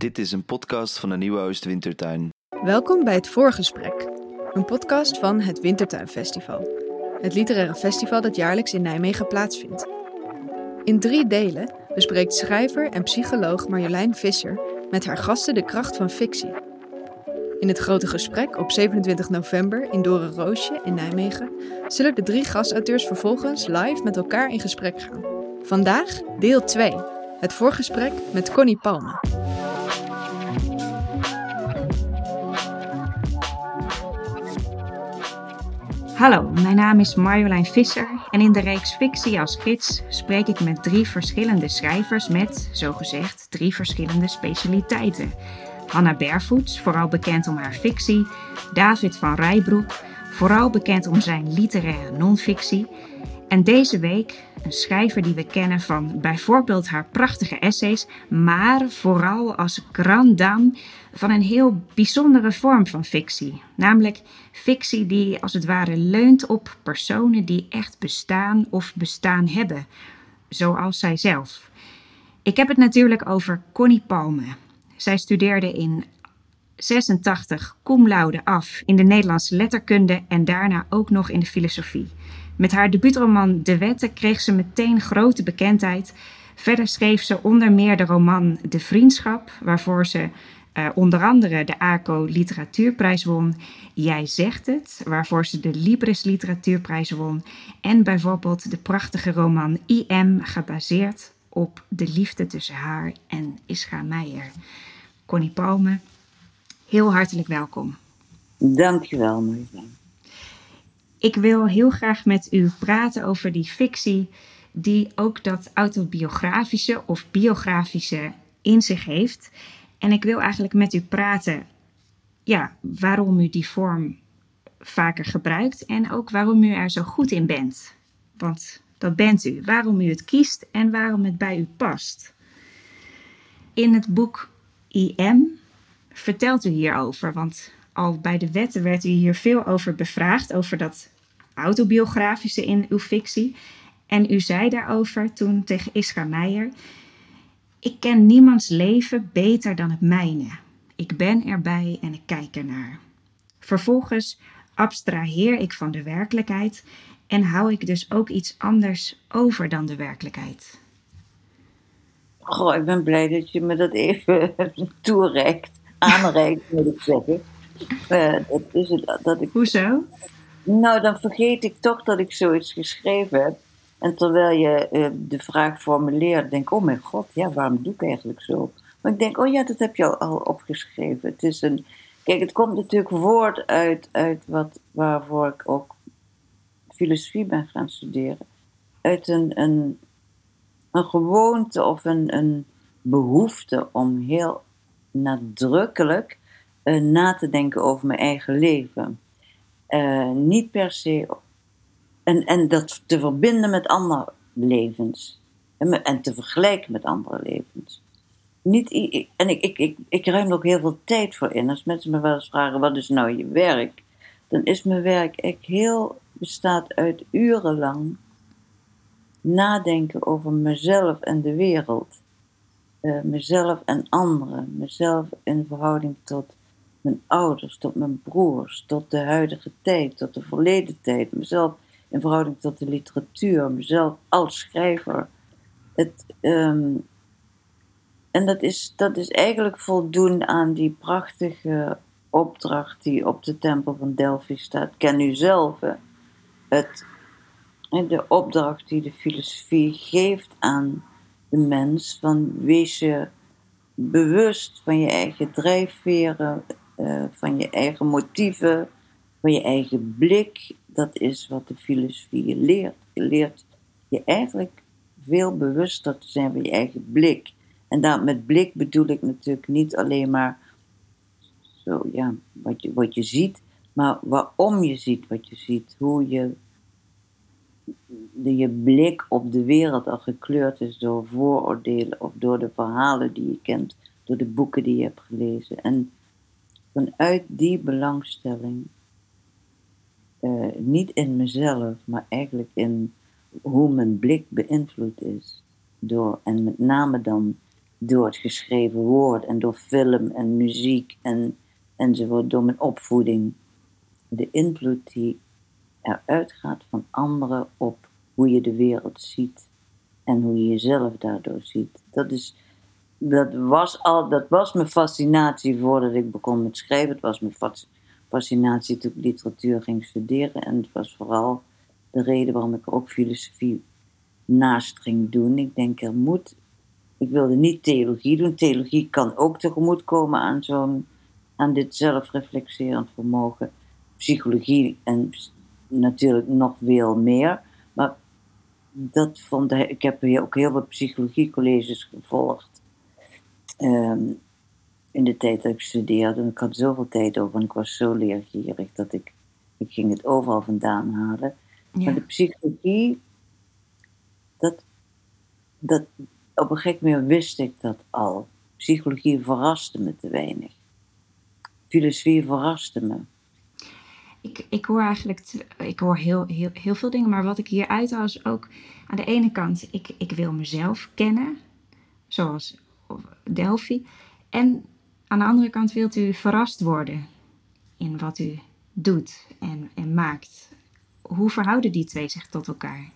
Dit is een podcast van de Nieuwe Oostwintertuin. Welkom bij het Voorgesprek, een podcast van het Wintertuinfestival. Het literaire festival dat jaarlijks in Nijmegen plaatsvindt. In drie delen bespreekt schrijver en psycholoog Marjolein Visser met haar gasten de kracht van fictie. In het grote gesprek op 27 november in Dore Roosje in Nijmegen zullen de drie gastauteurs vervolgens live met elkaar in gesprek gaan. Vandaag deel 2, het voorgesprek met Connie Palme. Hallo, mijn naam is Marjolein Visser en in de reeks Fictie als gids spreek ik met drie verschillende schrijvers met, zogezegd, drie verschillende specialiteiten. Hanna Bervoets, vooral bekend om haar fictie, David van Rijbroek, vooral bekend om zijn literaire non-fictie, en deze week een schrijver die we kennen van bijvoorbeeld haar prachtige essays, maar vooral als grand dame van een heel bijzondere vorm van fictie. Namelijk fictie die als het ware leunt op personen die echt bestaan of bestaan hebben, zoals zijzelf. Ik heb het natuurlijk over Connie Palme. Zij studeerde in 86 cum laude af in de Nederlandse letterkunde en daarna ook nog in de filosofie. Met haar debuutroman De Wetten kreeg ze meteen grote bekendheid. Verder schreef ze onder meer de roman De Vriendschap, waarvoor ze uh, onder andere de ACO Literatuurprijs won. Jij zegt het, waarvoor ze de Libris Literatuurprijs won. En bijvoorbeeld de prachtige roman IM, gebaseerd op de liefde tussen haar en Ischa Meijer. Connie Palme, heel hartelijk welkom. Dankjewel, Marjolein. Ik wil heel graag met u praten over die fictie die ook dat autobiografische of biografische in zich heeft. En ik wil eigenlijk met u praten ja, waarom u die vorm vaker gebruikt en ook waarom u er zo goed in bent. Want dat bent u. Waarom u het kiest en waarom het bij u past. In het boek IM vertelt u hierover, want al bij de wetten werd u hier veel over bevraagd, over dat autobiografische in uw fictie. En u zei daarover toen tegen Ischa Meijer: Ik ken niemands leven beter dan het mijne. Ik ben erbij en ik kijk ernaar. Vervolgens abstraheer ik van de werkelijkheid en hou ik dus ook iets anders over dan de werkelijkheid. Goh, ik ben blij dat je me dat even toereikt, aanreikt, moet ik zeggen. Uh, dat is het, dat ik, Hoezo? Nou, dan vergeet ik toch dat ik zoiets geschreven heb. En terwijl je uh, de vraag formuleert, denk ik, oh mijn god, ja, waarom doe ik eigenlijk zo? Maar ik denk, oh ja, dat heb je al, al opgeschreven. Het is een, kijk, het komt natuurlijk voort uit, uit wat, waarvoor ik ook filosofie ben gaan studeren. Uit een, een, een gewoonte of een, een behoefte om heel nadrukkelijk uh, na te denken over mijn eigen leven. Uh, niet per se. En, en dat te verbinden met andere levens. En, en te vergelijken met andere levens. Niet, en ik, ik, ik, ik ruim er ook heel veel tijd voor in. Als mensen me wel eens vragen: wat is nou je werk? Dan is mijn werk echt heel. bestaat uit urenlang nadenken over mezelf en de wereld. Uh, mezelf en anderen. Mezelf in verhouding tot mijn ouders, tot mijn broers, tot de huidige tijd, tot de verleden tijd, mezelf in verhouding tot de literatuur, mezelf als schrijver. Het, um, en dat is, dat is eigenlijk voldoen aan die prachtige opdracht die op de tempel van Delphi staat. Ken u zelf. De opdracht die de filosofie geeft aan de mens: van wees je bewust van je eigen drijfveren, uh, van je eigen motieven, van je eigen blik. Dat is wat de filosofie je leert. Je leert je eigenlijk veel bewuster te zijn van je eigen blik. En daar, met blik bedoel ik natuurlijk niet alleen maar zo, ja, wat, je, wat je ziet, maar waarom je ziet wat je ziet. Hoe je, de, je blik op de wereld al gekleurd is door vooroordelen of door de verhalen die je kent, door de boeken die je hebt gelezen. En vanuit die belangstelling, uh, niet in mezelf, maar eigenlijk in hoe mijn blik beïnvloed is door, en met name dan door het geschreven woord en door film en muziek en, enzovoort, door mijn opvoeding. De invloed die eruit gaat van anderen op hoe je de wereld ziet en hoe je jezelf daardoor ziet. Dat, is, dat, was, al, dat was mijn fascinatie voordat ik begon met schrijven. Het was mijn fascinatie toen ik literatuur ging studeren. En het was vooral de reden waarom ik ook filosofie naast ging doen. Ik denk, er moet. Ik wilde niet theologie doen. Theologie kan ook tegemoetkomen aan zo'n. aan dit zelfreflecterend vermogen. Psychologie en natuurlijk nog veel meer. Maar dat vond ik. Ik heb ook heel veel psychologiecolleges gevolgd. Ehm, in de tijd dat ik studeerde. En ik had zoveel tijd over en ik was zo leergierig dat ik. Ik ging het overal vandaan halen. Maar de psychologie, dat, dat, op een gegeven moment wist ik dat al. Psychologie verraste me te weinig. Filosofie verraste me. Ik, ik hoor eigenlijk ik hoor heel, heel, heel veel dingen, maar wat ik hier uithaal is ook aan de ene kant, ik, ik wil mezelf kennen, zoals Delphi. En aan de andere kant wilt u verrast worden in wat u doet en, en maakt. Hoe verhouden die twee zich tot elkaar?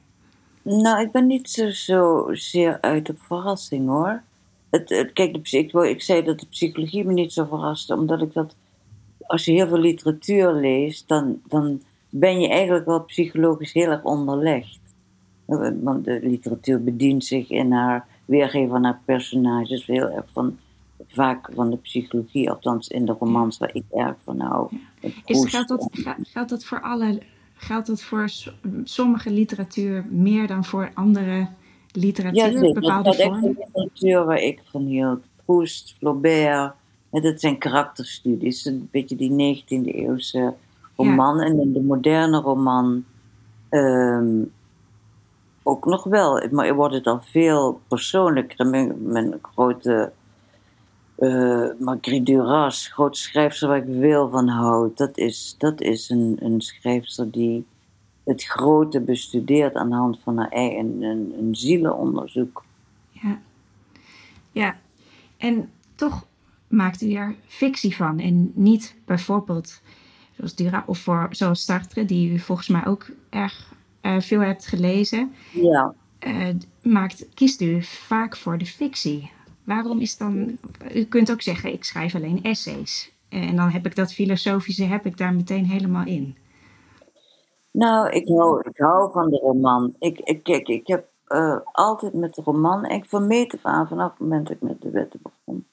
Nou, ik ben niet zo, zo zeer uit op verrassing hoor. Het, kijk, de, ik, ik zei dat de psychologie me niet zo verraste, omdat ik dat. Als je heel veel literatuur leest, dan, dan ben je eigenlijk wel psychologisch heel erg onderlegd. Want de literatuur bedient zich in haar weergeven van haar personages heel erg van, vaak van de psychologie, althans in de romans waar ik erg van hou. Is, geldt, dat, geldt dat voor alle geldt dat voor sommige literatuur meer dan voor andere literatuur? Ja, bepaalde dat de literatuur waar ik van hield. Proust, Flaubert. Dat zijn karakterstudies. Een beetje die 19e eeuwse roman. En in de moderne roman ehm, ook nog wel. Maar wordt het al veel persoonlijker. Mijn, mijn grote uh, Marguerite Duras, grote schrijfster waar ik veel van houd, dat is, dat is een, een schrijfster die het grote bestudeert aan de hand van haar eigen een, een zielenonderzoek. Ja. ja, en toch maakt u er fictie van en niet bijvoorbeeld zoals Duras of voor, zoals Sartre, die u volgens mij ook erg uh, veel hebt gelezen. Ja. Uh, maakt, kiest u vaak voor de fictie. Waarom is dan, u kunt ook zeggen, ik schrijf alleen essays. En dan heb ik dat filosofische, heb ik daar meteen helemaal in. Nou, ik hou, ik hou van de roman. Ik, ik, kijk, ik heb uh, altijd met de roman, ik van meet aan, vanaf het moment dat ik met de wetten begon,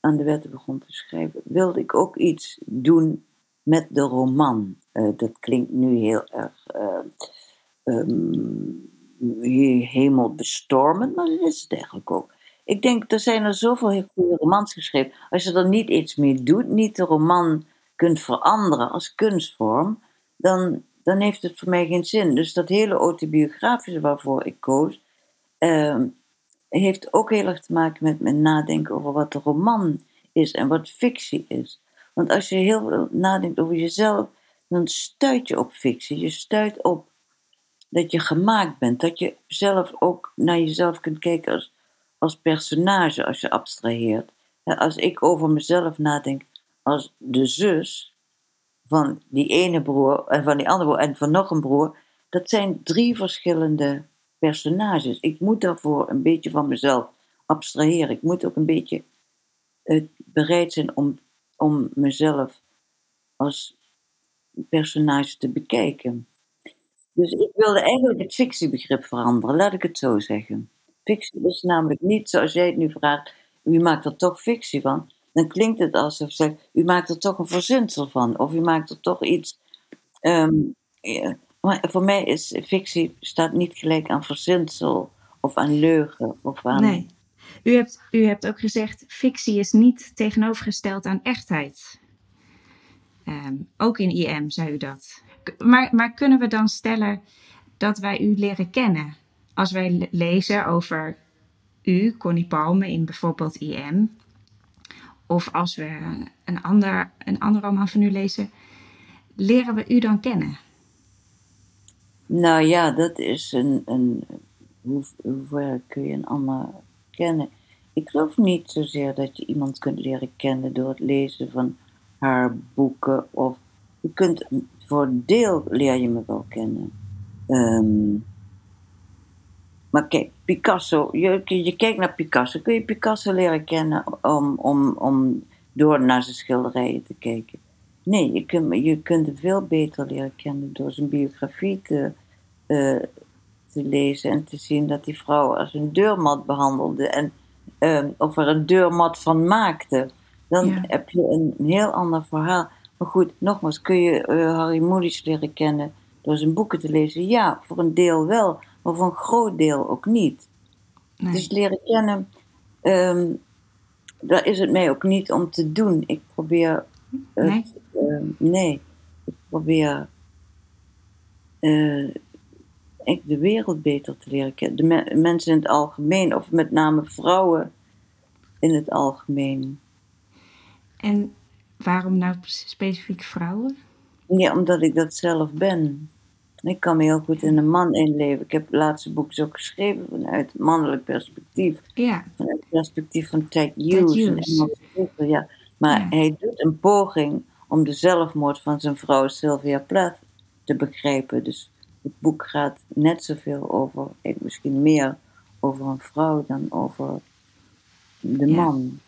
aan de wetten begon te schrijven, wilde ik ook iets doen met de roman. Uh, dat klinkt nu heel erg um, hemelbestormend, maar dat is het eigenlijk ook. Ik denk, er zijn er zoveel heel goede romans geschreven. Als je er niet iets mee doet, niet de roman kunt veranderen als kunstvorm, dan, dan heeft het voor mij geen zin. Dus dat hele autobiografische waarvoor ik koos, uh, heeft ook heel erg te maken met mijn nadenken over wat de roman is en wat fictie is. Want als je heel veel nadenkt over jezelf, dan stuit je op fictie. Je stuit op dat je gemaakt bent, dat je zelf ook naar jezelf kunt kijken als personage als je abstraheert. Als ik over mezelf nadenk als de zus van die ene broer en van die andere broer en van nog een broer, dat zijn drie verschillende personages. Ik moet daarvoor een beetje van mezelf abstraheren. Ik moet ook een beetje uh, bereid zijn om, om mezelf als personage te bekijken. Dus ik wilde eigenlijk het fictiebegrip veranderen, laat ik het zo zeggen. Fictie is namelijk niet zoals jij het nu vraagt, u maakt er toch fictie van. Dan klinkt het alsof zegt, u maakt er toch een verzinsel van. Of u maakt er toch iets. Um, maar voor mij is fictie staat niet gelijk aan verzinsel of aan leugen. Of aan... Nee. U hebt, u hebt ook gezegd, fictie is niet tegenovergesteld aan echtheid. Um, ook in IM zei u dat. Maar, maar kunnen we dan stellen dat wij u leren kennen als wij lezen over u, Connie Palme, in bijvoorbeeld IM, of als we een ander, een ander roman van u lezen, leren we u dan kennen? Nou ja, dat is een. een hoe, hoe kun je een ander kennen? Ik geloof niet zozeer dat je iemand kunt leren kennen door het lezen van haar boeken. Of je kunt, voor een deel leer je me wel kennen. Ehm, maar kijk, Picasso, je, je kijkt naar Picasso. Kun je Picasso leren kennen om, om, om door naar zijn schilderijen te kijken? Nee, je kunt, je kunt hem veel beter leren kennen door zijn biografie te, uh, te lezen en te zien dat die vrouw als een deurmat behandelde en uh, of er een deurmat van maakte. Dan heb je een heel ander verhaal. Maar goed, nogmaals, kun je uh, Harry Mulisch leren kennen door zijn boeken te lezen? Ja, voor een deel wel, maar voor een groot deel ook niet. Nee. Dus leren kennen, um, daar is het mij ook niet om te doen. Ik probeer. Het, nee. Uh, nee, ik probeer. Ik de wereld beter te leren kennen. De me mensen in het algemeen, of met name vrouwen in het algemeen. En waarom nou specifiek vrouwen? Ja, omdat ik dat zelf ben. Ik kan me heel goed in een man inleven. Ik heb het laatste boek ook geschreven vanuit mannelijk perspectief. Ja. Vanuit het perspectief van Ted Hughes. Ja. Maar ja. hij doet een poging om de zelfmoord van zijn vrouw Sylvia Plath te begrijpen. Dus het boek gaat net zoveel over, misschien meer over een vrouw dan over de man.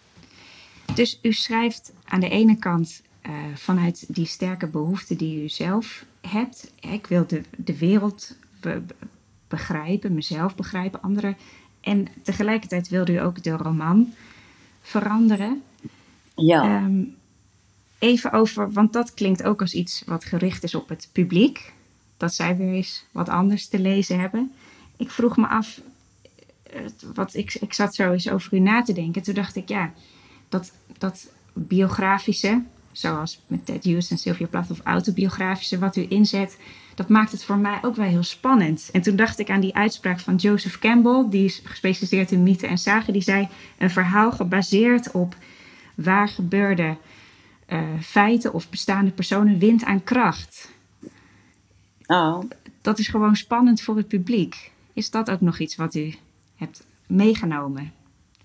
Dus u schrijft aan de ene kant uh, vanuit die sterke behoefte die u zelf hebt. Ik wil de, de wereld be begrijpen, mezelf begrijpen, anderen. En tegelijkertijd wilde u ook de roman veranderen. Ja. Um, even over, want dat klinkt ook als iets wat gericht is op het publiek. Dat zij weer eens wat anders te lezen hebben. Ik vroeg me af, wat ik, ik zat zo eens over u na te denken. Toen dacht ik, ja, dat, dat biografische, zoals met Ted Hughes en Sylvia Plath of autobiografische, wat u inzet, dat maakt het voor mij ook wel heel spannend. En toen dacht ik aan die uitspraak van Joseph Campbell, die is gespecialiseerd in mythe en zagen, die zei: een verhaal gebaseerd op waar gebeurde uh, feiten of bestaande personen wint aan kracht. Oh. Dat is gewoon spannend voor het publiek. Is dat ook nog iets wat u hebt meegenomen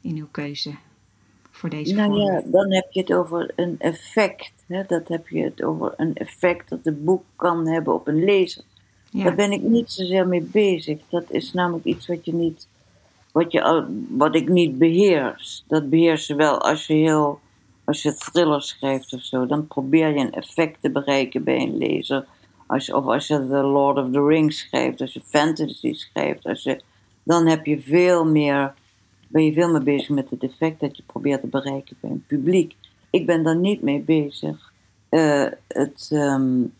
in uw keuze voor deze Nou ja, dan heb je het over een effect. Hè? Dat heb je het over een effect dat een boek kan hebben op een lezer. Ja. Daar ben ik niet zozeer mee bezig. Dat is namelijk iets wat je niet, wat, je al, wat ik niet beheers. Dat beheers je wel als je heel, als je thriller schrijft of zo. Dan probeer je een effect te bereiken bij een lezer. Als of als je The Lord of the Rings schrijft, als je fantasy schrijft, als je dan heb je veel meer, ben je veel meer bezig met het effect dat je probeert te bereiken bij een publiek. Ik ben daar niet mee bezig. Uh, het um,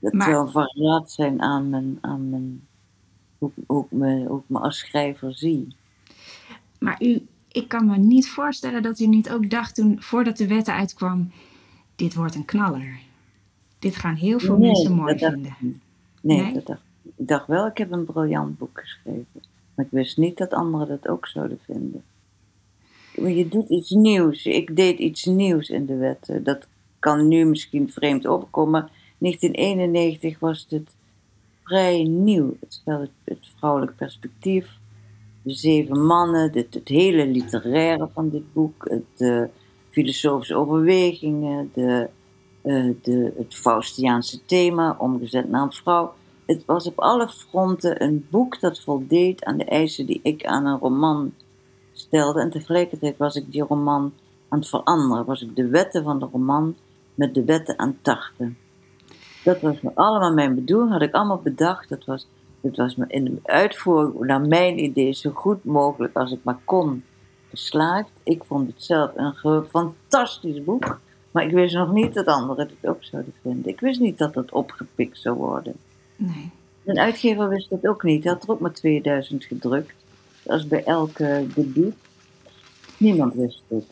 het maar... zou variaat zijn aan, mijn, aan mijn, hoe, hoe, ik me, hoe ik me als schrijver zie. Maar u, ik kan me niet voorstellen dat u niet ook dacht toen, voordat de wet uitkwam, dit wordt een knaller. Dit gaan heel veel nee, mensen mooi vinden. Nee, nee, dat dacht ik dacht wel, ik heb een briljant boek geschreven. Maar ik wist niet dat anderen dat ook zouden vinden. Je doet iets nieuws. Ik deed iets nieuws in de wetten. Dat kan nu misschien vreemd opkomen. 1991 was het vrij nieuw. Het stelde het vrouwelijk perspectief. De zeven mannen, het, het hele literaire van dit boek, het, de filosofische overwegingen, de, uh, de, het Faustiaanse thema, omgezet naar een vrouw het was op alle fronten een boek dat voldeed aan de eisen die ik aan een roman stelde. En tegelijkertijd was ik die roman aan het veranderen. Was ik de wetten van de roman met de wetten aan het tarten. Dat was allemaal mijn bedoeling, had ik allemaal bedacht. Dat was, dat was in de uitvoering naar mijn idee zo goed mogelijk als ik maar kon geslaagd. Ik vond het zelf een fantastisch boek. Maar ik wist nog niet dat anderen het ook zouden vinden. Ik wist niet dat het opgepikt zou worden. Nee. Een uitgever wist dat ook niet. Hij had er ook maar 2000 gedrukt. Dat is bij elke debuut. Niemand wist het.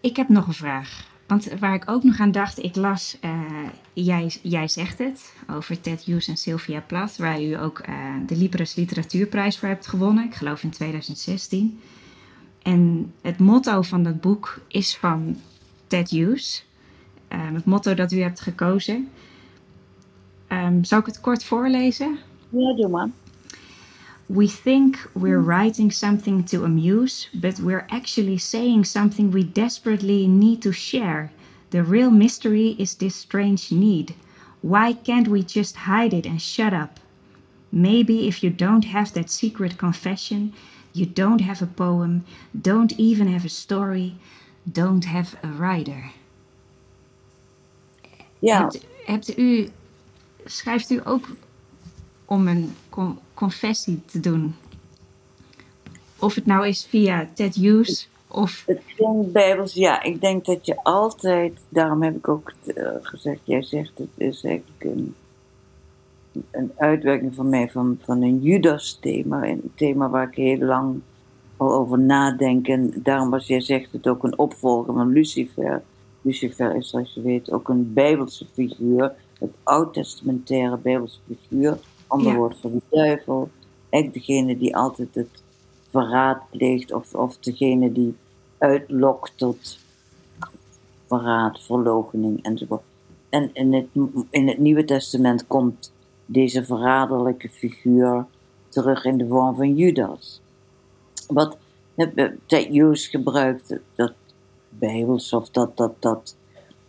Ik heb nog een vraag. Want waar ik ook nog aan dacht, ik las, uh, jij, jij zegt het, over Ted Hughes en Sylvia Plath, waar u ook uh, de Libris Literatuurprijs voor hebt gewonnen, ik geloof in 2016. En het motto van dat boek is van Ted Hughes. Uh, het motto dat u hebt gekozen Um, zou ik het kort voorlezen? Ja, doe maar. we think we're writing something to amuse, but we're actually saying something we desperately need to share. The real mystery is this strange need. Why can't we just hide it and shut up? Maybe if you don't have that secret confession, you don't have a poem, don't even have a story, don't have a writer. Ja, Hebt, hebt u, schrijft u ook om een con- confessie te doen? Of het nou is via Ted Hughes of... het klinkt bijbels. Ja, ik denk dat je altijd, daarom heb ik ook eh, gezegd, jij zegt het is eigenlijk een, een uitwerking van mij van, van een Judas-thema. Een thema waar ik heel lang al over nadenk. En daarom was jij zegt het ook een opvolger van Lucifer. Lucifer is, zoals je weet, ook een bijbelse figuur. Het oud-testamentaire bijbelse figuur. Ander Ja. woord voor de duivel. Eigenlijk degene die altijd het verraad pleegt. Of, of degene die uitlokt tot verraad, verloochening enzovoort. En in het, in het Nieuwe Testament komt deze verraderlijke figuur terug in de vorm van Judas. Wat eh, Ted Hughes gebruikt, dat bijbels of dat, dat, dat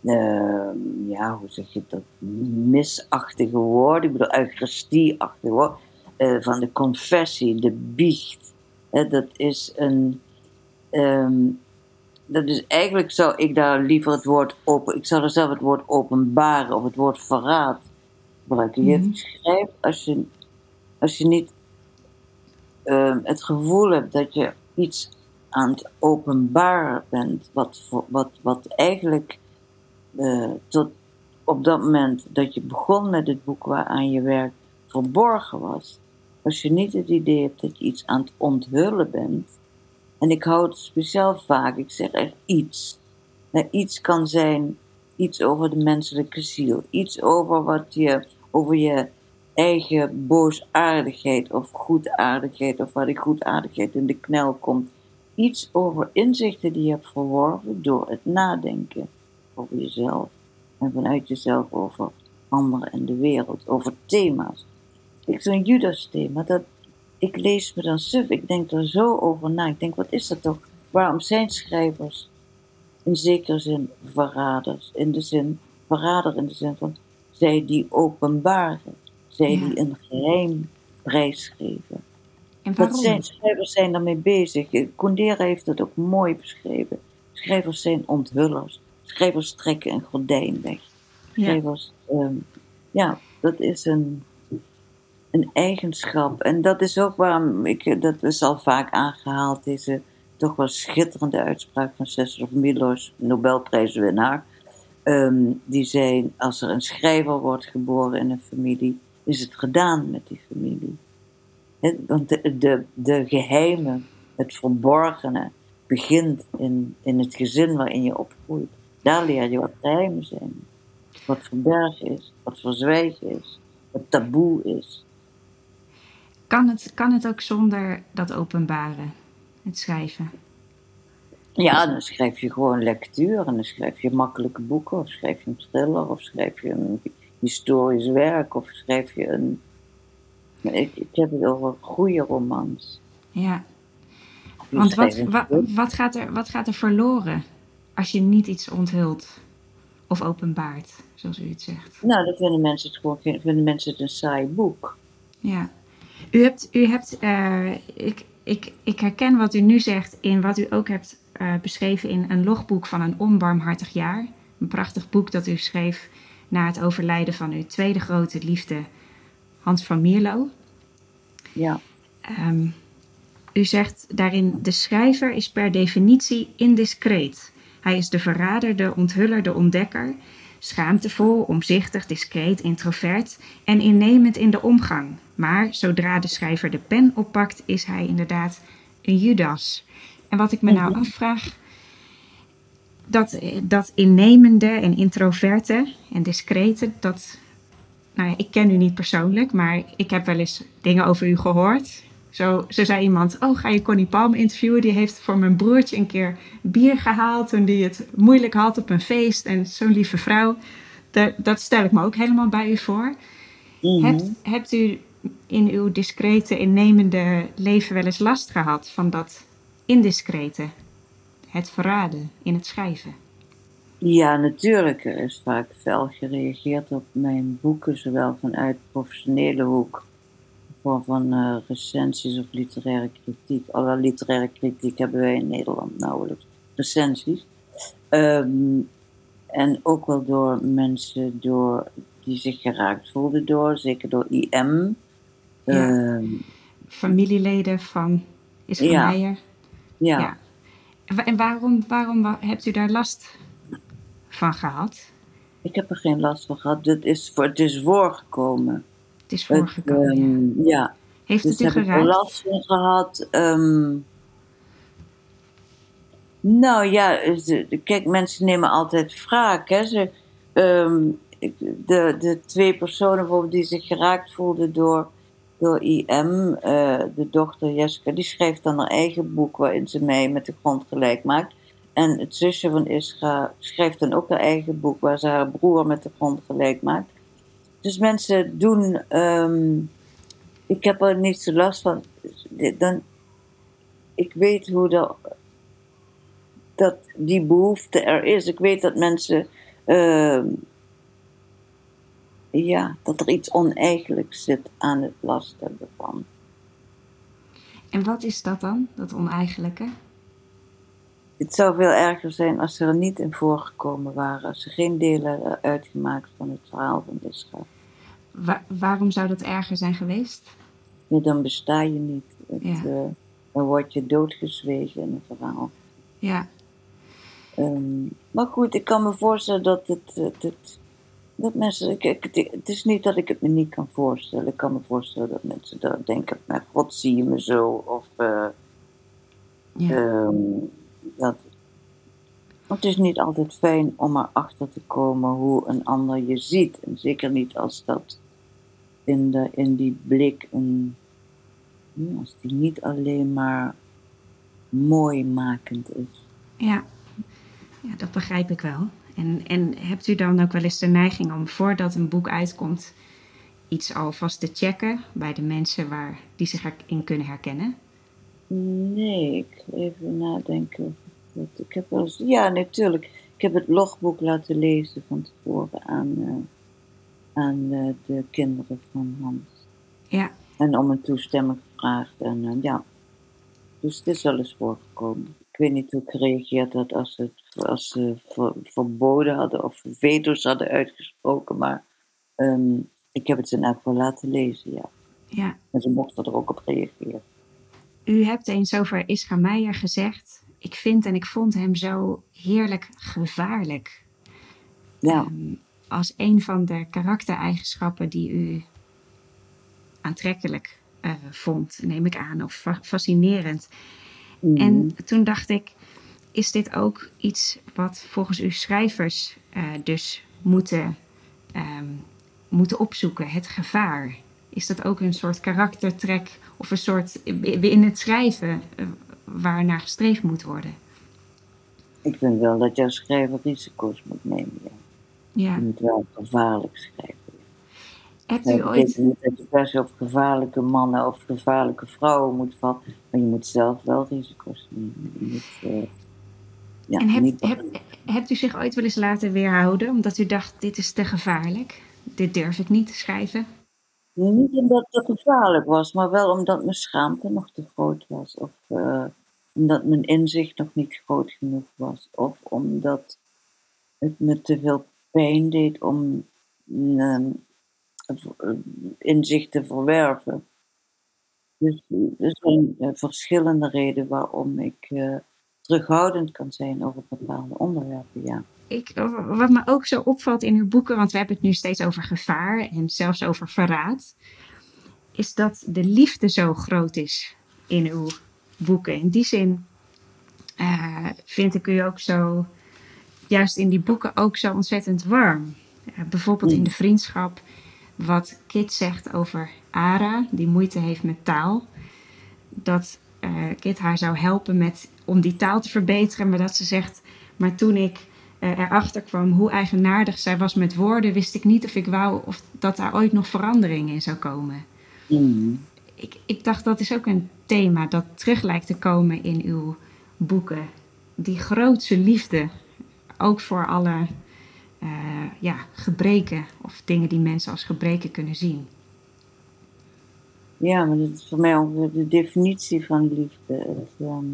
eh, ja, hoe zeg je dat, misachtige woord, ik bedoel eucharistieachtige woord, eh, van de confessie, de biecht. Dat is een, ehm, dat is eigenlijk zou ik daar liever het woord open, ik zou er zelf het woord openbaren of het woord verraad gebruiken. Je Mhm. schrijft als je, als je niet ehm, het gevoel hebt dat je iets aan het openbaren bent, wat, wat, wat eigenlijk eh, tot op dat moment dat je begon met het boek waaraan je werk verborgen was, als je niet het idee hebt dat je iets aan het onthullen bent, en ik hou het speciaal vaak, ik zeg echt iets. Nou, iets kan zijn iets over de menselijke ziel, iets over wat je, over je eigen boosaardigheid of goedaardigheid, of waar die goedaardigheid in de knel komt. Iets over inzichten die je hebt verworven door het nadenken over jezelf en vanuit jezelf over anderen en de wereld, over thema's. Ik zo'n Judas-thema, dat ik lees me dan suf, ik denk er zo over na. Ik denk, wat is dat toch? Waarom zijn schrijvers in zekere zin verraders? In de zin, verrader in de zin van, zij die openbaren, zij Ja. die een geheim prijsgeven. En Dat waarom? zijn, schrijvers zijn daarmee bezig. Kundera heeft dat ook mooi beschreven. Schrijvers zijn onthullers. Schrijvers trekken een gordijn weg. Ja. Schrijvers, ehm, ja, dat is een, een eigenschap. En dat is ook waarom ik, dat is al vaak aangehaald, deze toch wel schitterende uitspraak van Cesar Milos, Nobelprijswinnaar. Ehm, die zei, als er een schrijver wordt geboren in een familie, is het gedaan met die familie. Want de, de, de geheimen, het verborgene, begint in, in het gezin waarin je opgroeit. Daar leer je wat geheimen zijn. Wat verbergen is, wat verzwijgen is, wat taboe is. Kan het, kan het ook zonder dat openbaren, het schrijven? Ja, dan schrijf je gewoon lectuur en dan schrijf je makkelijke boeken, of schrijf je een thriller, of schrijf je een historisch werk, of schrijf je een. Ik, ik heb het over goede romans. Ja, want wat, wa- wat, gaat er, wat gaat er verloren als je niet iets onthult of openbaart, zoals u het zegt? Nou, dan vinden mensen het gewoon vinden mensen het een saai boek. Ja. U hebt, u hebt eh, ik, ik, ik herken wat u nu zegt in wat u ook hebt eh, beschreven in een logboek van een onbarmhartig jaar. Een prachtig boek dat u schreef na het overlijden van uw tweede grote liefde, Hans van Mierlo. Ja. Ehm, u zegt daarin: de schrijver is per definitie indiscreet. Hij is de verrader, de onthuller, de ontdekker. Schaamtevol, omzichtig, discreet, introvert en innemend in de omgang. Maar zodra de schrijver de pen oppakt, is hij inderdaad een Judas. En wat ik me nou afvraag, dat, dat innemende en introverte en discrete, dat, nou ja, ik ken u niet persoonlijk, maar ik heb wel eens dingen over u gehoord. Zo, zo zei iemand, oh ga je Connie Palm interviewen? Die heeft voor mijn broertje een keer bier gehaald toen die het moeilijk had op een feest. En zo'n lieve vrouw, dat, dat stel ik me ook helemaal bij u voor. Mhm. Hebt, hebt u in uw discrete, innemende leven wel eens last gehad van dat indiscrete? Het verraden in het schrijven? Ja, natuurlijk. Er is vaak fel gereageerd op mijn boeken, zowel vanuit professionele hoek, voor van uh, recensies of literaire kritiek. Alle literaire kritiek hebben wij in Nederland nauwelijks. Recensies. Ehm, en ook wel door mensen door, die zich geraakt voelden door, zeker door IM. Ja. Ehm, Familieleden van Israël ja. Meijer. Ja. ja. En waarom, waarom hebt u daar last van gehad? Ik heb er geen last van gehad. Het is, voor, het is voorgekomen. Het is voorgekomen. Het, um, ja. Heeft dus het u heb geraakt? Ik er last van gehad. Um, nou ja, kijk, mensen nemen altijd wraak. Hè. Ze, um, de, de twee personen die zich geraakt voelden door, door IM, uh, de dochter Jessica, die schrijft dan haar eigen boek waarin ze mij met de grond gelijk maakt. En het zusje van Isra schrijft dan ook haar eigen boek waar ze haar broer met de grond gelijk maakt. Dus mensen doen. Um, ik heb er niet zo last van. Dan, ik weet hoe dat, dat die behoefte er is. Ik weet dat mensen. Uh, ja, dat er iets oneigenlijks zit aan het last hebben van. En wat is dat dan, dat oneigenlijke? Het zou veel erger zijn als ze er niet in voorgekomen waren, als ze geen delen uitgemaakt van het verhaal van Israël. Wa waarom zou dat erger zijn geweest? Ja, dan besta je niet. Het, ja. uh, dan word je doodgezwegen in een verhaal. Ja. Um, maar goed, ik kan me voorstellen dat het. het, het dat mensen, ik, het is niet dat ik het me niet kan voorstellen. Ik kan me voorstellen dat mensen dan denken: god, zie je me zo? Of. Uh, ja. um, dat, het is niet altijd fijn om erachter te komen hoe een ander je ziet. En zeker niet als dat in, de, in die blik, een, als die niet alleen maar mooi makend is. Ja. ja, dat begrijp ik wel. En, en hebt u dan ook wel eens de neiging om voordat een boek uitkomt iets alvast te checken bij de mensen waar die zich in kunnen herkennen? Nee, ik even nadenken. Ik heb wel eens, ja, natuurlijk. Ik heb het logboek laten lezen van tevoren aan, uh, aan uh, de kinderen van Hans. Ja. En om een toestemming gevraagd. En uh, ja, dus het is wel eens voorgekomen. Ik weet niet hoe ik gereageerd had als, het, als ze ver, verboden hadden of veto's hadden uitgesproken. Maar um, ik heb het ze in elk geval laten lezen, ja. Ja. En ze mochten er ook op reageren. U hebt eens over Ischa Meijer gezegd. Ik vind en ik vond hem zo heerlijk gevaarlijk. Ja. Um, als een van de karaktereigenschappen die u aantrekkelijk uh, vond, neem ik aan, of fa fascinerend. Mm. En toen dacht ik, is dit ook iets wat volgens uw schrijvers uh, dus moeten, um, moeten opzoeken, het gevaar? Is dat ook een soort karaktertrek of een soort in het schrijven uh, waar naar gestreefd moet worden? Ik vind wel dat jouw schrijver risico's moet nemen. Ja. Ja. Je moet wel gevaarlijk schrijven. Hebt u ooit... Ik niet dat je per se op gevaarlijke mannen of gevaarlijke vrouwen moet vallen, maar je moet zelf wel risico's nemen. Je moet, uh, ja, en hebt, heb, hebt u zich ooit wel eens laten weerhouden omdat u dacht: dit is te gevaarlijk? Dit durf ik niet te schrijven? Niet omdat het gevaarlijk was, maar wel omdat mijn schaamte nog te groot was. Of uh, omdat mijn inzicht nog niet groot genoeg was. Of omdat het me te veel pijn deed om um, inzicht te verwerven. Dus er zijn uh, verschillende redenen waarom ik uh, terughoudend kan zijn over bepaalde onderwerpen, ja. Ik, wat me ook zo opvalt in uw boeken, want we hebben het nu steeds over gevaar en zelfs over verraad, is dat de liefde zo groot is in uw boeken. In die zin uh, vind ik u ook zo, juist in die boeken ook zo ontzettend warm. Uh, bijvoorbeeld mm. in de vriendschap, wat Kit zegt over Ara, die moeite heeft met taal. Dat Kit haar zou helpen met, om die taal te verbeteren, maar dat ze zegt, maar toen ik uh, erachter kwam hoe eigenaardig zij was met woorden, wist ik niet of ik wou of dat daar ooit nog verandering in zou komen. Mhm. Ik, ik dacht dat is ook een thema dat terug lijkt te komen in uw boeken. Die grootse liefde, ook voor alle eh, ja, gebreken of dingen die mensen als gebreken kunnen zien. Ja, maar dat is voor mij ongeveer de definitie van liefde. Het, ehm,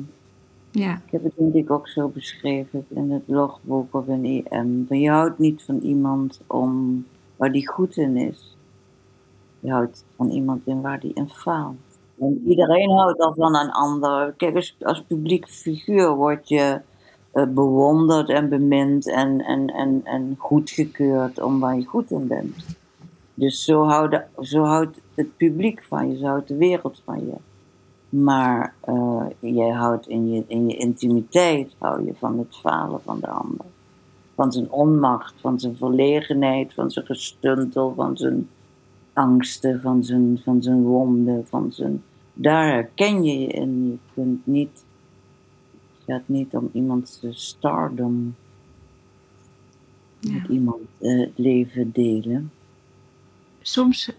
Ja, ik heb het denk ik ook zo beschreven in het logboek of in IM. Je houdt niet van iemand om waar die goed in is. Je houdt van iemand in waar die in faalt. En iedereen houdt al van een ander. Kijk, als, als publiek figuur word je eh, bewonderd en bemind en, en, en, en goedgekeurd om waar je goed in bent. Dus zo, houden, zo houdt het publiek van je, zo houdt de wereld van je. Maar eh, jij houdt in je, in je intimiteit hou je van het falen van de ander. Van zijn onmacht, van zijn verlegenheid, van zijn gestuntel, van zijn angsten, van zijn, van zijn wonden, van zijn... Daar herken je je in. Je kunt niet... Het gaat niet om iemands eh, stardom. Ja. Met iemand eh, het leven delen. Soms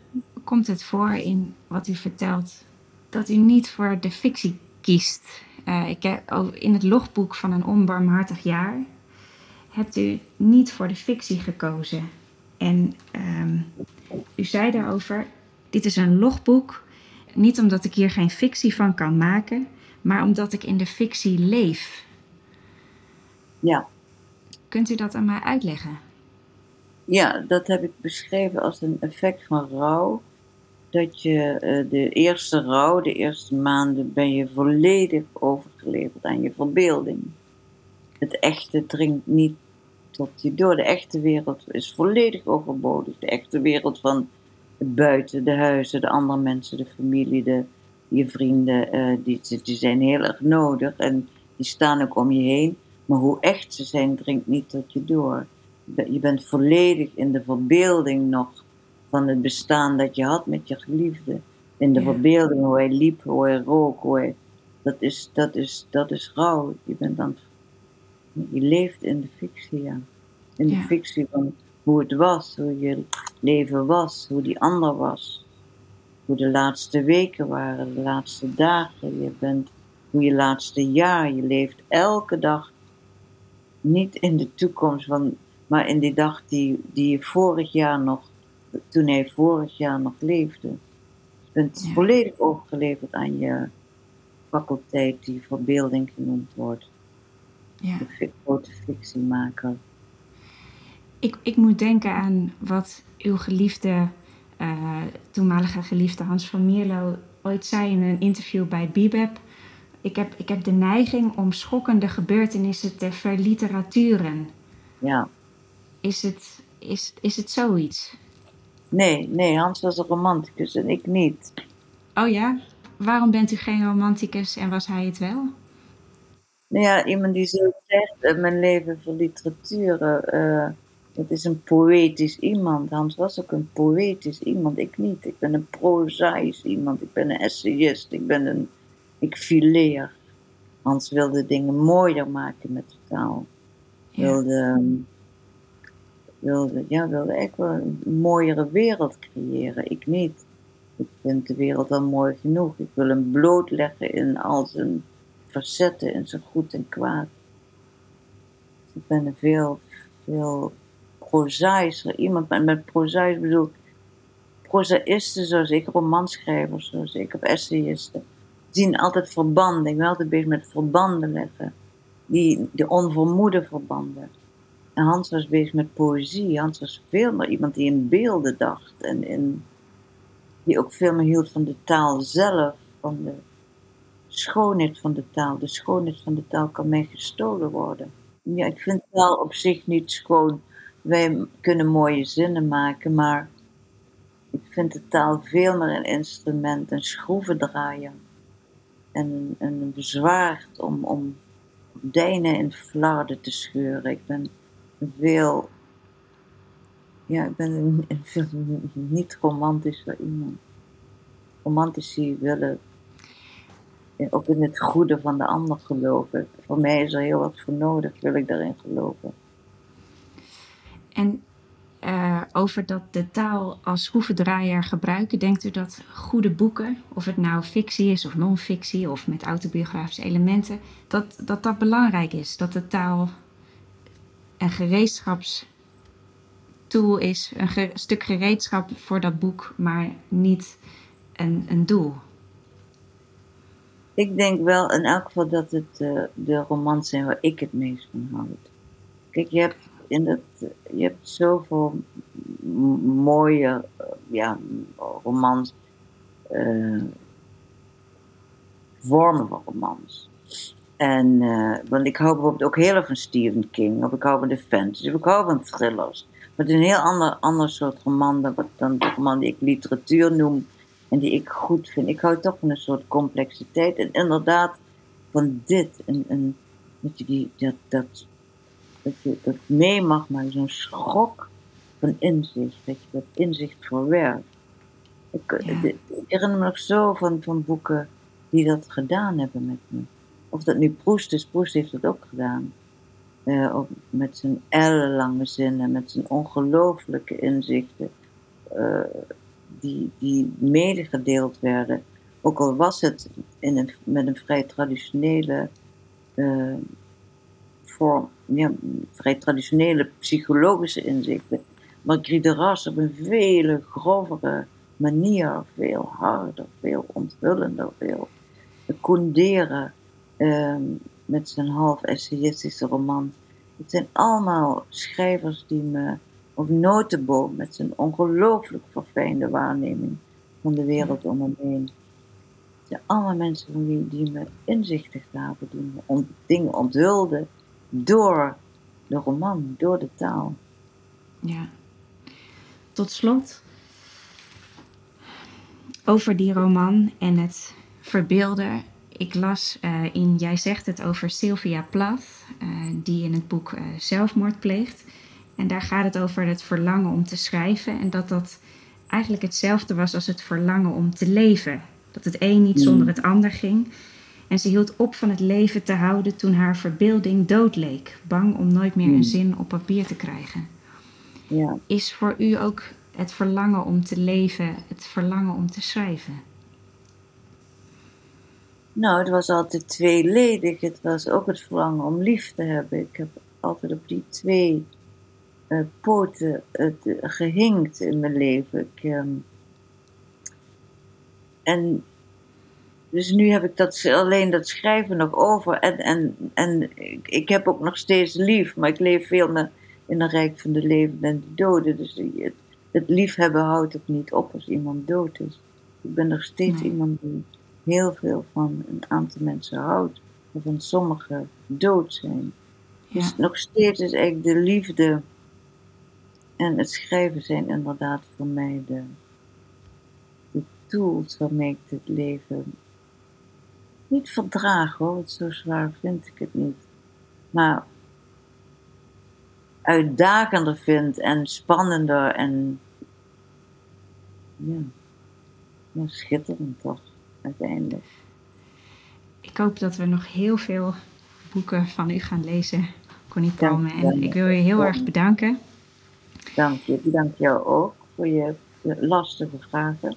komt het voor in wat u vertelt dat u niet voor de fictie kiest. Eh, ik heb, in het logboek van een onbarmhartig jaar hebt u niet voor de fictie gekozen. En ehm, u zei daarover: Dit is een logboek, niet omdat ik hier geen fictie van kan maken, maar omdat ik in de fictie leef. Ja. Kunt u dat aan mij uitleggen? Ja, dat heb ik beschreven als een effect van rouw. Dat je eh, de eerste rouw, de eerste maanden, ben je volledig overgeleverd aan je verbeelding. Het echte dringt niet tot je door. De echte wereld is volledig overbodig. De echte wereld van buiten, de huizen, de andere mensen, de familie, de, je vrienden, eh, die, die zijn heel erg nodig en die staan ook om je heen. Maar hoe echt ze zijn, dringt niet tot je door. Je bent volledig in de verbeelding nog van het bestaan dat je had met je geliefde. In de Ja. verbeelding hoe hij liep, hoe hij rook, hoe hij... Dat is, dat is, dat is rouw. Je, bent het- je leeft in de fictie, ja. In de Ja. fictie van hoe het was, hoe je leven was, hoe die ander was. Hoe de laatste weken waren, de laatste dagen. Je bent, hoe je laatste jaar, je leeft elke dag niet in de toekomst, van, maar in die dag die, die vorig jaar nog, toen hij vorig jaar nog leefde. Je bent Ja. volledig overgeleverd aan je faculteit die verbeelding genoemd wordt. Ja. De grote fictiemaker. Ik, ik moet denken aan wat uw geliefde, eh, toenmalige geliefde Hans van Mierlo ooit zei in een interview bij Bibeb. Ik heb, ik heb de neiging om schokkende gebeurtenissen te verliteraturen. Ja. Is het, is, is het zoiets? Nee, nee, Hans was een romanticus en ik niet. Oh ja? Waarom bent u geen romanticus en was hij het wel? Nou ja, iemand die zo zegt, eh, mijn leven voor literatuur, het is een poëtisch iemand. Hans was ook een poëtisch iemand, ik niet. Ik ben een prozaïs iemand, ik ben een essayist, ik ben een, ik fileer. Hans wilde dingen mooier maken met de taal. Ja. Wilde, ehm, wilde, ja, wilde echt wel een mooiere wereld creëren, ik niet. Ik vind de wereld al mooi genoeg. Ik wil hem blootleggen in al zijn facetten, in zijn goed en kwaad. Ik ben een veel, veel prozaïscher iemand. En met prozaïs bedoel ik prozaïsten zoals ik, romanschrijvers zoals ik, of essayisten, zien altijd verbanden. Ik ben altijd bezig met verbanden leggen. Die, de onvermoede verbanden. Hans was bezig met poëzie. Hans was veel meer iemand die in beelden dacht. En in, die ook veel meer hield van de taal zelf. Van de schoonheid van de taal. De schoonheid van de taal kan mij gestolen worden. Ja, ik vind taal op zich niet schoon. Wij kunnen mooie zinnen maken, maar ik vind de taal veel meer een instrument, een schroevendraaier. En een, bezwaard om, om gordijnen in flarden te scheuren. Ik ben veel, ja, ik ben een, een niet romantischer iemand. Romantici willen ook in het goede van de ander geloven. Voor mij is er heel wat voor nodig, wil ik daarin geloven. En uh, over dat de taal als schroevendraaier gebruiken. Denkt u dat goede boeken, of het nou fictie is of non-fictie of met autobiografische elementen, dat, dat dat belangrijk is? Dat de taal een gereedschapstool is, een stuk gereedschap voor dat boek, maar niet een, een doel? Ik denk wel in elk geval dat het uh, de romans zijn waar ik het meest van houd. Kijk, je hebt, in dat, je hebt zoveel mooie ja, romans, uh, vormen van romans. En, uh, want ik hou bijvoorbeeld ook heel erg van Stephen King, of ik hou van de fantasy, of ik hou van thrillers. Maar het is een heel ander, ander soort roman dan, dan de roman die ik literatuur noem en die ik goed vind. Ik hou toch van een soort complexiteit en inderdaad van dit, een, een, dat, je die, dat, dat, dat je dat mee mag maken, zo'n schok van inzicht, dat je dat inzicht verwerkt. Ik, ja. ik, herinner me nog zo van, van boeken die dat gedaan hebben met me. Of dat nu Proest is, Proest heeft dat ook gedaan. Uh, met zijn ellenlange zinnen, met zijn ongelooflijke inzichten, uh, die, die medegedeeld werden. Ook al was het in een, met een vrij traditionele uh, vorm, ja, vrij traditionele psychologische inzichten. Maar Guy op een veel grovere manier, veel harder, veel onthullender, veel Koenderen Ehm, met zijn half essayistische roman. Het zijn allemaal schrijvers die me, of Notenboom met zijn ongelooflijk verfijnde waarneming van de wereld om me heen. Het zijn allemaal mensen van die me inzichten gaven, die me dingen onthulden door de roman, door de taal. Ja. Tot slot, over die roman en het verbeelden ik las uh, in, jij zegt het over Sylvia Plath, uh, die in het boek uh, zelfmoord pleegt. En daar gaat het over het verlangen om te schrijven en dat dat eigenlijk hetzelfde was als het verlangen om te leven. Dat het een niet zonder het ander ging. En ze hield op van het leven te houden toen haar verbeelding dood leek, bang om nooit meer een zin op papier te krijgen. Ja. Is voor u ook het verlangen om te leven, het verlangen om te schrijven? Nou, het was altijd tweeledig. Het was ook het verlangen om lief te hebben. Ik heb altijd op die twee uh, poten het, uh, gehinkt in mijn leven. Ik, um, en dus nu heb ik dat, alleen dat schrijven nog over. En, en, en ik, ik heb ook nog steeds lief, maar ik leef veel meer in een rijk van de levenden en de doden. Dus het, het liefhebben houdt ook niet op als iemand dood is. Ik ben nog steeds nee. iemand die heel veel van een aantal mensen houdt, waarvan sommigen dood zijn. Ja. Dus nog steeds is eigenlijk de liefde en het schrijven zijn inderdaad voor mij de, de tools waarmee ik het leven niet verdraag hoor, zo zwaar vind ik het niet. Maar uitdagender vind en spannender en ja, ja schitterend toch uiteindelijk. Ik hoop dat we nog heel veel boeken van u gaan lezen, Connie Palme. En ik wil je heel erg bedanken. Dank je. Bedankt jou ook voor je lastige vragen.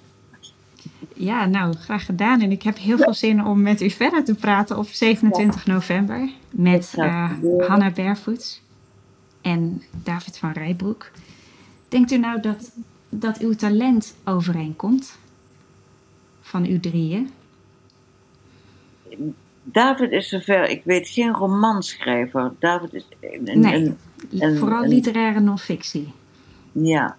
Ja, nou, graag gedaan. En ik heb heel veel zin om met u verder te praten op 27 november met uh, Hanna Barefoot en David van Rijbroek. Denkt u nou dat, dat uw talent overeenkomt? Van u drieën? David is zover, ik weet geen romanschrijver. David is een, nee, een, vooral literaire non-fictie. Ja,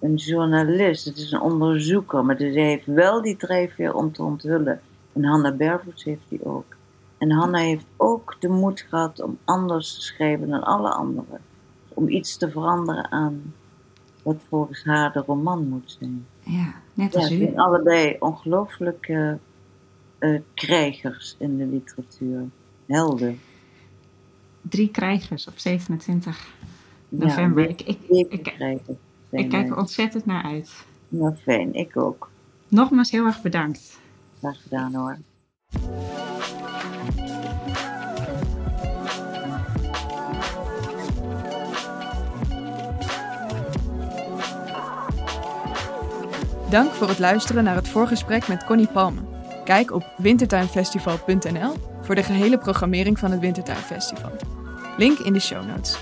een journalist, het is een onderzoeker, maar hij heeft wel die drijfveer om te onthullen. En Hanna Bervoets heeft die ook. En Hanna heeft ook de moed gehad om anders te schrijven dan alle anderen. Om iets te veranderen aan wat volgens haar de roman moet zijn. Ja, net als ja, u. zijn allebei ongelooflijke uh, krijgers in de literatuur. Helden. Drie krijgers op 27 november. Ja, ik, ik, ik, ik kijk er ontzettend naar uit. Nou, fijn. Ik ook. Nogmaals heel erg bedankt. Graag gedaan hoor. Dank voor het luisteren naar het voorgesprek met Connie Palme. Kijk op wintertuinfestival.nl voor de gehele programmering van het Wintertuinfestival. Link in de show notes.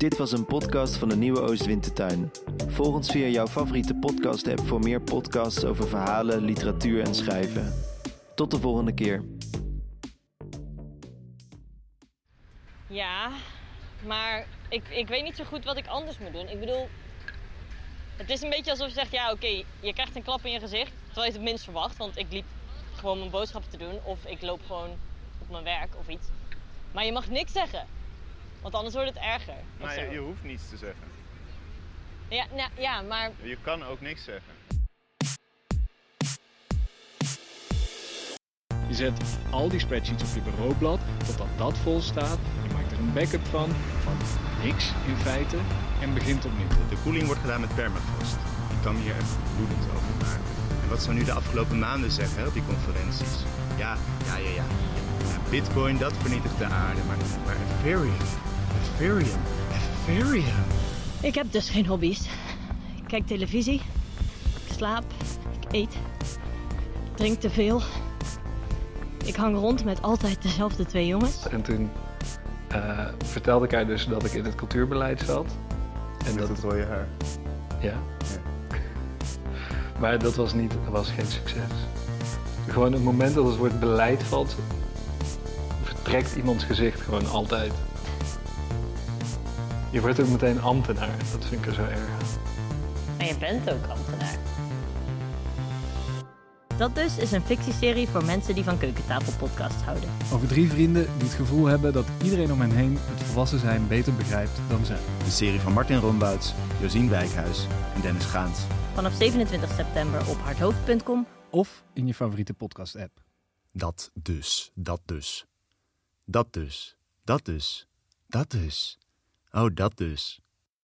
Dit was een podcast van de Nieuwe Oostwintertuin. Volg ons via jouw favoriete podcast-app voor meer podcasts over verhalen, literatuur en schrijven. Tot de volgende keer. Ja, maar ik, ik weet niet zo goed wat ik anders moet doen. Ik bedoel, het is een beetje alsof je zegt, ja oké, je krijgt een klap in je gezicht. Terwijl je het het minst verwacht, want ik liep gewoon mijn boodschappen te doen. Of ik loop gewoon op mijn werk of iets. Maar je mag niks zeggen. Want anders wordt het erger. Maar je, je hoeft niets te zeggen. Ja, nou, ja, maar Je kan ook niks zeggen. Je zet al die spreadsheets op je bureaublad, totdat dat vol staat. Je maakt er een backup van, van niks in feite, en begint opnieuw. De koeling wordt gedaan met permafrost. Ik kan hier echt woedend over maken. En wat zou nu de afgelopen maanden zeggen op die conferenties? Ja, ja, ja, ja. Ja, Bitcoin, dat vernietigt de aarde. Maar, maar Ethereum, Ethereum, Ethereum. ik heb dus geen hobby's. Ik kijk televisie, ik slaap, ik eet, ik drink te veel. Ik hang rond met altijd dezelfde twee jongens. En toen eh, vertelde ik haar dus dat ik in het cultuurbeleid zat. En Met dat, het rode haar. ja. Maar dat was, niet, dat was geen succes. Gewoon het moment dat het woord beleid valt, vertrekt iemands gezicht gewoon altijd. Je wordt ook meteen ambtenaar. Dat vind ik er zo erg aan. En je bent ook ambtenaar. Dat dus is een fictieserie voor mensen die van keukentafelpodcasts houden. Over drie vrienden die het gevoel hebben dat iedereen om hen heen het volwassen zijn beter begrijpt dan zij. De serie van Martin Rombouts, Josien Wijkhuis en Dennis Gaans. Vanaf 27 september op hardhoofd.com. Of in je favoriete podcast-app. Dat dus, dat dus. Dat dus, dat dus, dat dus. Oh, dat dus.